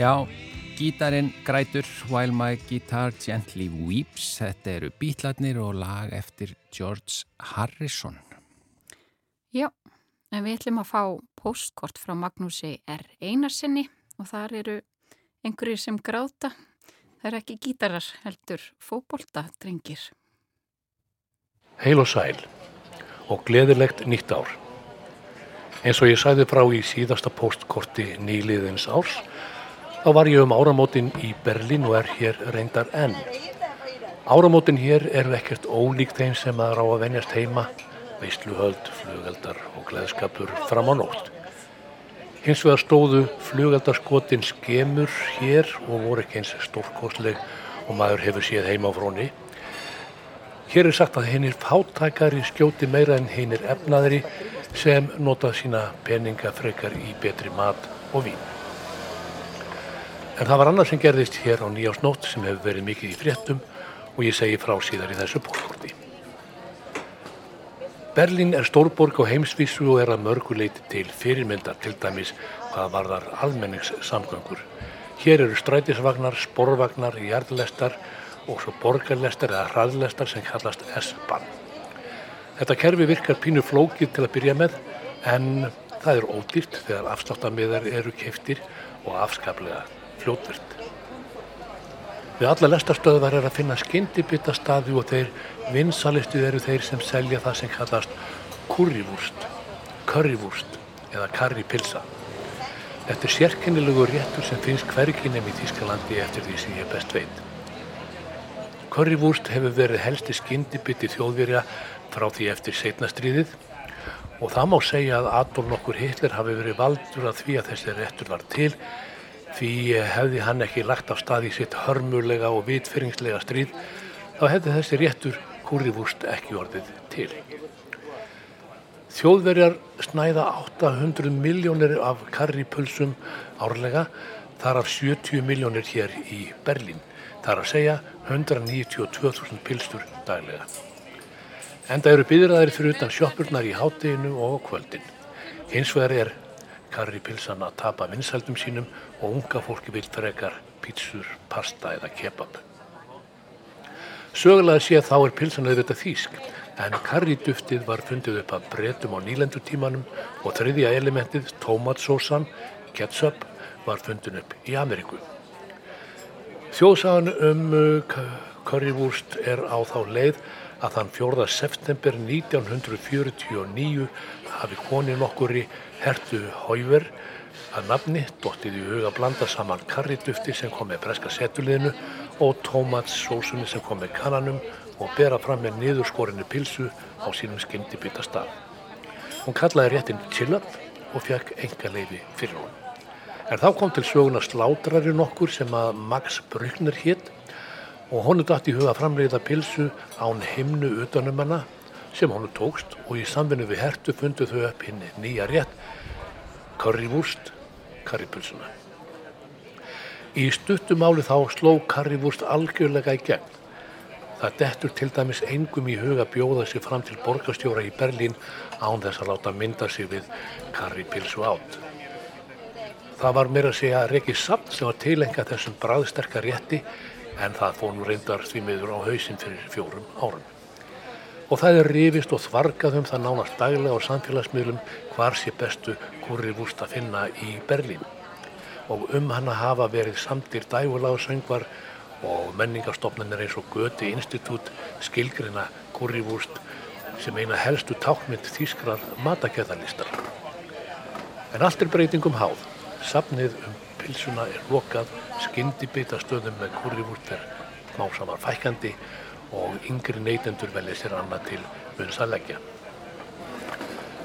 Já, gítarinn grætur While My Guitar Gently Weeps. Þetta eru bítlarnir og lag eftir George Harrison. Já, en við ætlum að fá postkort frá Magnúsi R. Einarsinni og þar eru einhverjir sem gráta. Það eru ekki gítarar heldur fótbolta drengir. Heil og sæl og gleðilegt nýtt ár. Eins og ég sæði frá í síðasta postkorti nýliðins árs, þá var ég um áramótin í Berlín og er hér reyndar enn. Áramótin hér eru ekkert ólík þeim sem að rá að venjast heima, veistluhöld, flugeldar og gleðskapur fram á nótt. Hins vegar stóðu flugeldarskotin skemur hér og voru ekki eins stórkostleg og maður hefur séð heima á fróni. Hér er sagt að hinnir fátækari skjóti meira en hinnir efnaðri sem notað sína peninga frekar í betri mat og vín. En það var annað sem gerðist hér á nýjásnótt sem hefur verið mikið í fréttum og ég segi frá síðar í þessu bólkorti. Berlín er stórborg á heimsvísu og er að mörguleiti til fyrirmyndar til dæmis hvað varðar almenningssamgöngur. Hér eru strætisvagnar, sporvagnar, jarðlestar og svo borgarlestar eða hraðlestar sem kallast S-Bahn. Þetta kerfi virkar pínu flókið til að byrja með en það er ódýrt þegar afsláttamiðar eru keiftir og afskaplega fljótvirt. Við alla lestarstöðvar er að finna skyndibita staði og þeir vinsalistu eru þeir sem selja það sem kallast kurrivúrst, currywúrst eða karripilsa. Þetta er sérkennilegu réttur sem finnst hvergi nefn í Þískalandi eftir því sem ég best veit. Currywúrst hefur verið helsti skyndibiti þjóðverja frá því eftir setnastriðið og það má segja að Adolf nokkur Hitler hafi verið valdur að því að þessi réttur var til því hefði hann ekki lagt af stað í sitt hörmulega og vitfyrringslega stríð þá hefði þessi réttur kurrivúst ekki orðið til. Þjóðverjar snæða 800 miljónir af karripulsum árlega, þar af 70 miljónir hér í Berlín. Það er að segja 192.000 pilstur daglega. Enda eru byðraðir fyrir utan sjoppurnar í hátteginu og kvöldin. Hins vegar er karripilsan að tapa vinsaldum sínum og unga fólki vil frekar pítsur, pasta eða kebab. Sögulega séð þá er pilsan auðvitað þýsk en karriduftið var fundið upp af breytum á nýlendutímanum og þriðja elementið, tómatsósan, ketchup, var fundin upp í Ameríku. Þjóðsagan um currywurst er á þá leið að þann 4. september 1949 hafi koni nokkuri hertu Hauver að nafni dottið í huga að blanda saman karridufti sem kom með breska setuliðinu og tómatssósunni sem kom með kannanum og bera fram með niðurskorinni pilsu á sínum skyndibita stað. Hún kallaði réttin Chillab og fekk enga leiði fyrir hún. En þá kom til söguna slátrari nokkur sem að Max Brückner hitt og honu dætt í huga að framleiða pilsu án himnu utanum hana sem honu tókst og í samvinnu við hertu fundu þau upp hinn nýja rétt currywurst, karripulsuna. Í stuttumáli þá sló karrivúrst algjörlega í gegn. Það dettur til dæmis engum í huga bjóða sig fram til borgastjóra í Berlín án þess að láta mynda sig við karripilsu átt. Það var meira að segja Reki Samt sem var tilenga þessum bræðsterka rétti en það fór nú reyndar því miður á hausinn fyrir fjórum árum. Og það er rifist og þvargað um það nánast daglega á samfélagsmiðlum hvar sé bestu kurrivúrst að finna í Berlín og um hana hafa verið samtir dæguláðsöngvar og menningarstofnanir eins og Göti Institut skilgrina kurrivúst sem eina helstu tákmynd þýskrar matakjöðalistar. En allt er breytingum háð. Safnið um pilsuna er lokað, skyndibita stöðum með kurrivúst er másamar fækandi og yngri neytendur velja sér annað til munns að leggja.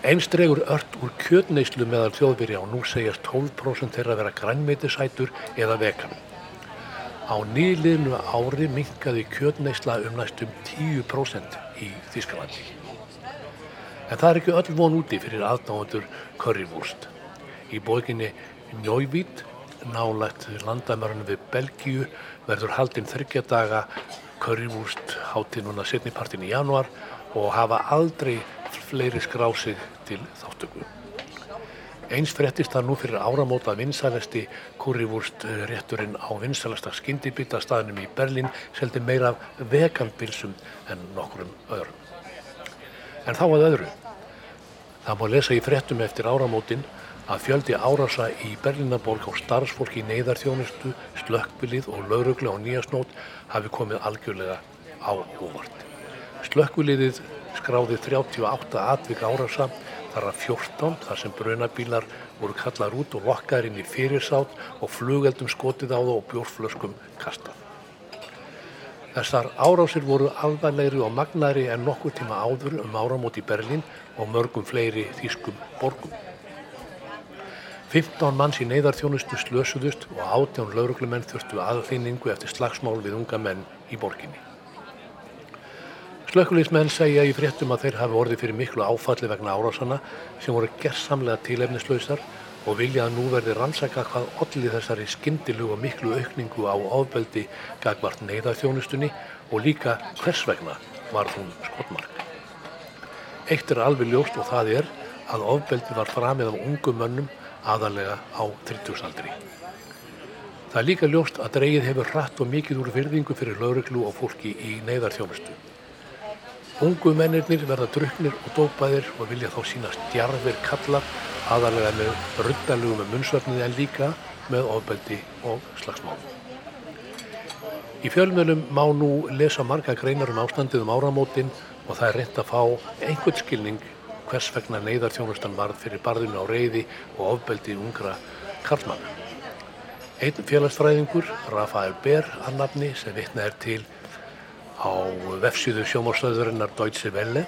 Einst dregur ört úr kjötneyslu meðal þjóðveri og nú segjast 12% þeirra vera grænmeitisætur eða vegan. Á nýliðnu ári minkaði kjötneysla um næstum 10% í Þískalandi. En það er ekki öll von úti fyrir aðdáðundur currywurst. Í bókinni Njóivít, nálægt landamærunum við Belgíu, verður haldinn þryggja daga currywurst hátti núna setnipartin í januar og hafa aldrei fleiri skrá sig til þáttöku. Eins fréttist það nú fyrir áramóta vinsælesti kurrivúrst rétturinn á vinsælasta skyndibita staðnum í Berlín seldi meira veganbilsum en nokkurum öðrum. En þá að öðru. Það má lesa í fréttum eftir áramótin að fjöldi árasa í Berlínaborg á starfsfólki neyðarþjónustu, slökkvilið og lauruglu á nýjasnót hafi komið algjörlega á óvart. Slökkviliðið skráði 38 atvik árasa þar að 14 þar sem brunabílar voru kallar út og lokkaðir inn í fyrirsátt og flugeldum skotið á það og bjórflöskum kastað. Þessar árásir voru alvarlegri og magnari en nokkur tíma áður um áramót í Berlín og mörgum fleiri þýskum borgum. 15 manns í neyðarþjónustu slösuðust og 18 lauruglumenn þurftu aðfinningu eftir slagsmál við unga menn í borginni. Slökkulismenn segja í fréttum að þeir hafi orðið fyrir miklu áfalli vegna árásana sem voru gerðsamlega tilefnislausar og vilja að nú verði rannsaka hvað allir þessari skyndilu og miklu aukningu á ofbeldi gagvart neyðarþjónustunni og líka hvers vegna var hún skotmark. Eitt er alveg ljóst og það er að ofbeldi var framið af ungum mönnum aðalega á 30-saldri. Það er líka ljóst að dreigið hefur hratt og mikið úr virðingu fyrir lauruglu og fólki í neyðarþjónustu. Ungu mennirnir verða druknir og dópaðir og vilja þá sína stjarfir kallar aðalega með ruddalugum með munnsvefnið en líka með ofbeldi og slagsmálum. Í fjölmjölum má nú lesa marga greinar um ástandið um áramótin og það er reynd að fá einhvern skilning hvers vegna neyðarþjónustan varð fyrir barðinu á reyði og ofbeldi ungra karlmanna. Einn félagsfræðingur, Rafael Ber, annafni, sem vitna er til á vefsíðu sjómárstöðurinnar Deutsche Welle,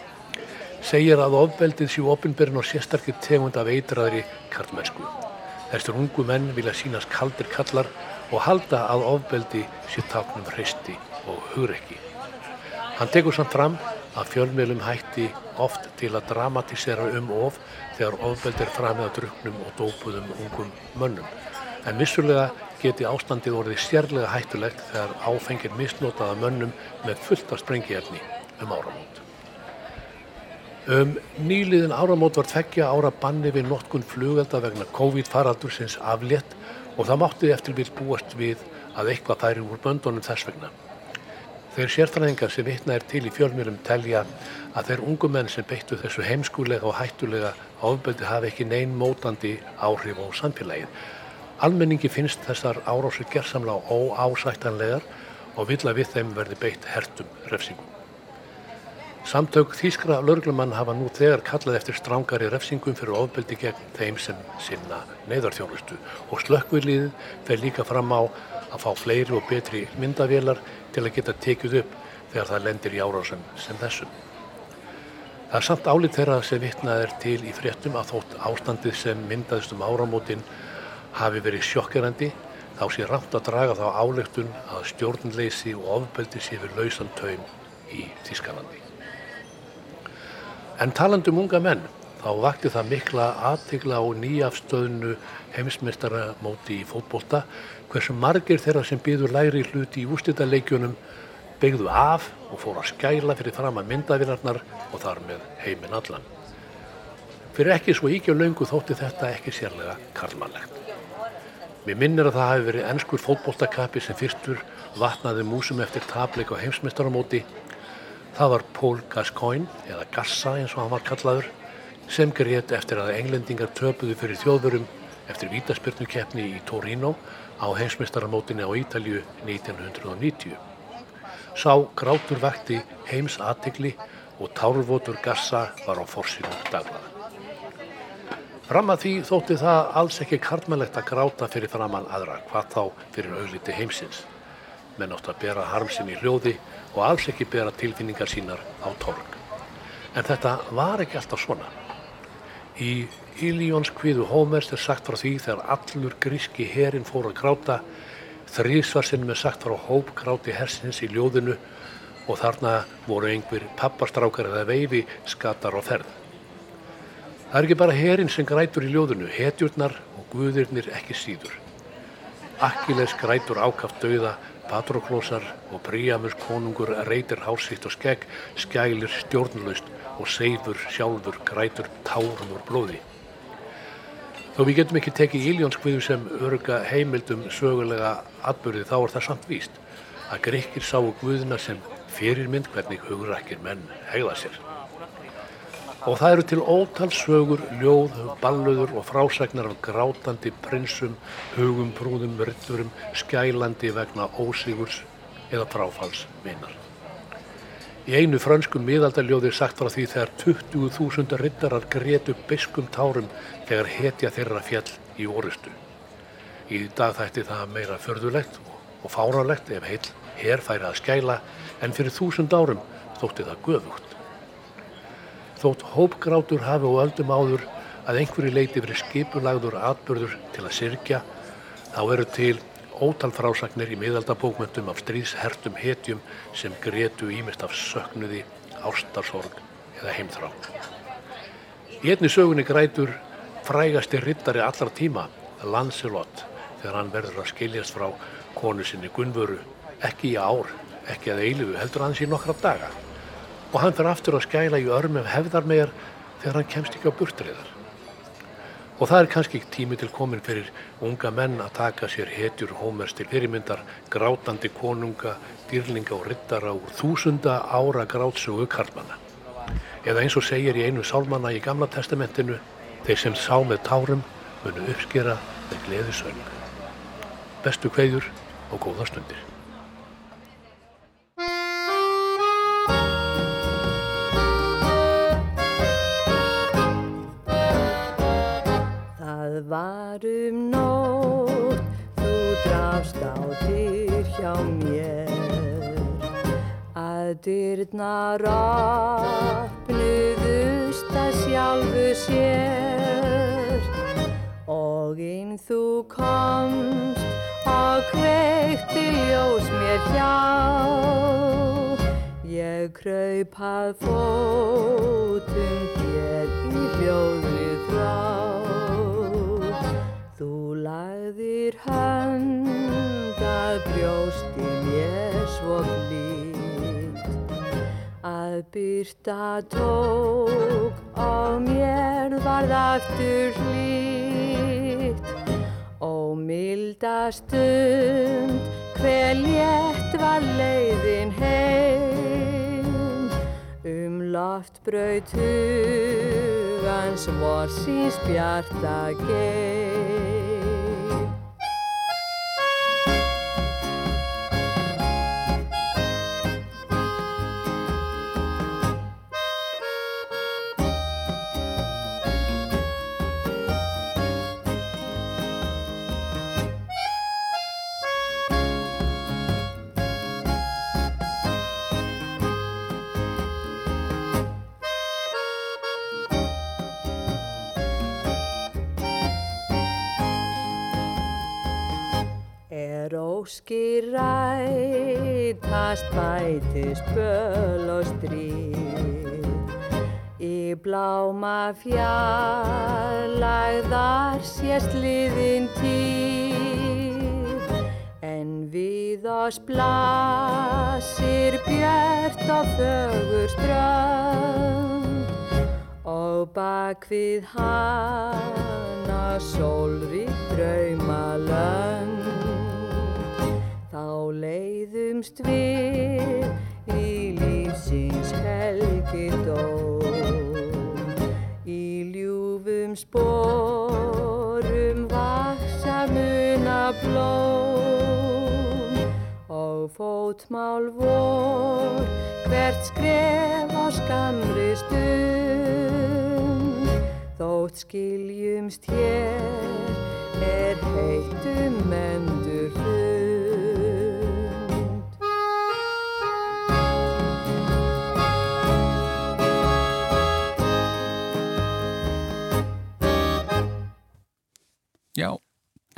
segir að ofbeldið séu opinberinn og sérstakir tegund af eitraðri karlmennsku. Þessir ungu menn vilja sínast kaldir kallar og halda að ofbeldi sé táknum hristi og hugrekki. Hann tekur samt fram að fjölmiðlum hætti oft til að dramatisera um of þegar ofbeldi er framið að druknum og dópuðum ungum mönnum. En vissulega geti ástandið orðið sérlega hættulegt þegar áfengir misnotaða mönnum með fullt af sprengiefni um áramót. Um nýliðin áramót var tveggja ára banni við notkun flugelda vegna COVID-faraldur sinns aflétt og það mátti eftir vil búast við að eitthvað færi úr böndunum þess vegna. Þeir sérfræðingar sem vitna er til í fjölmjölum telja að þeir ungu menn sem beittu þessu heimskulega og hættulega ofbeldi hafi ekki neyn mótandi áhrif á samfélagið. Almenningi finnst þessar árásir gerðsamlega óásættanlegar og vill að við þeim verði beitt hertum refsingum. Samtök Þýskra lauruglumann hafa nú þegar kallað eftir strángari refsingum fyrir ofbeldi gegn þeim sem sinna neyðarþjónustu og slökkviliðið fer líka fram á að fá fleiri og betri myndavélar til að geta tekið upp þegar það lendir í árásum sem þessum. Það er samt álið þeirra sem vitnað er til í fréttum að þótt ástandið sem myndaðist um áramótin hafi verið sjokkerandi þá sé rámt að draga þá álegtun að stjórnleysi og ofbeldi sé við lausan taum í Þískalandi. En talandum unga menn, þá vakti það mikla aðtigla á nýjafstöðnu heimsmeistaramóti í fótbolta hversu margir þeirra sem býður læri hluti í ústitaleikjunum byggðu af og fór að skæla fyrir fram að myndavinarnar og þar með heiminn allan. Fyrir ekki svo íkja laungu þótti þetta ekki sérlega karlmannlegt. Mér minnir að það hafi verið ennskur fótboltakappi sem fyrstur vatnaði músum eftir tableik á heimsmeistaramóti Það var Paul Gascoigne, eða Gassa eins og hann var kallaður, sem grét eftir að englendingar töpuðu fyrir þjóðvörum eftir vítaspyrnukeppni í Torino á heimsmeistaramótinni á Ítalju 1990. Sá grátur vakti heims aðtegli og tárvotur Gassa var á forsýnum dagblaða. Fram að því þótti það alls ekki kartmælegt að gráta fyrir framann aðra, hvað þá fyrir augliti heimsins. Menn átt að bera harmsinn í hljóði og alls ekki bera tilfinningar sínar á torg. En þetta var ekki alltaf svona. Í Ilíons kviðu Hómers er sagt frá því þegar allur gríski herin fór að gráta, þrísvarsinnum er sagt frá hópgráti hersins í ljóðinu og þarna voru einhver pappastrákar eða veifi skatar á ferð. Það er ekki bara herin sem grætur í ljóðinu, hetjurnar og guðirnir ekki síður. Akkiles grætur ákaft dauða Patroklósar og Príamus konungur reytir hársitt og skegg, skælir stjórnlaust og seifur sjálfur grætur tárum úr blóði. Þó við getum ekki tekið íljónskviðu sem örga heimildum sögulega atbyrði þá er það samt víst að grekkir sáu guðuna sem fyrirmynd hvernig hugurækir menn hegða sér. Og það eru til ótal sögur, ljóð, balluður og frásæknar af grátandi prinsum, hugum, brúðum, ritturum, skælandi vegna ósigurs eða fráfalls vinnar. Í einu frönskum miðaldaljóði er sagt frá því þegar 20.000 rittarar gretu biskum tárum þegar hetja þeirra fjall í orustu. Í dag þætti það meira förðulegt og fáralegt ef heil hér færi að skæla en fyrir þúsund árum þótti það göfugt. Þótt hópgrátur hafi á öldum áður að einhverju leiti verið skipulagður atbyrður til að sirkja, þá eru til ótal frásagnir í miðaldabókmyndum af stríðshertum hetjum sem gretu ímest af söknuði, ástarsorg eða heimþrá. Í einni sögunni grætur frægasti rittari allar tíma, Lancelot, þegar hann verður að skiljast frá konu sinni Gunnvöru, ekki í ár, ekki að eilifu, heldur hans í nokkra daga. Og hann fyrir aftur að skæla í örmum hefðarmegar þegar hann kemst ekki á burtriðar. Og það er kannski ekki tími til komin fyrir unga menn að taka sér hetjur hómers til fyrirmyndar, grátandi konunga, dýrlinga og rittara úr þúsunda ára grátsögu karlmanna. Eða eins og segir í einu sálmanna í Gamla testamentinu, þeir sem sá með tárum munu uppskera með gleðisöng. Bestu kveðjur og góða stundir. Það var um nótt, þú drafst á dyr hjá mér. Að dyrnar opnuðust að sjálfu sér. Og inn þú komst og kveikti ljós mér hjá. Ég kraup að fótum þér í hljóðri þrá. Lagðir hönd að brjósti mér svo blíkt að byrta tók og mér varð aftur hlýtt. Og milda stund hver létt var leiðin heim. Um loftbraut hugans vor síns bjarta geim. Óskir rætast bætist böl og stríð. Í bláma fjarlægðar sést liðin tíð. En við oss blasir björt og fögur strönd. Og bak við hana sólrík draumalönd leiðumst við í lífsins helgidóm Í ljúfum sporum vaksa muna blóm. Og fótmál vor hvert skref á skamri stund. Þótt skiljumst hér er heitum endur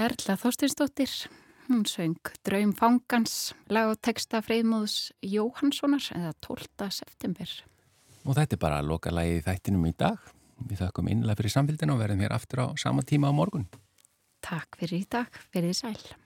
Erla Þorstinsdóttir, hún söng Draum fangans, lag og texta Freyðmóðs Jóhanssonar eða 12. september. og þetta er bara að loka lagi þættinum í dag. Við þakkum innlega fyrir samfélginu og verðum hér aftur á sama tíma á morgun. Takk fyrir í dag, verið sæl.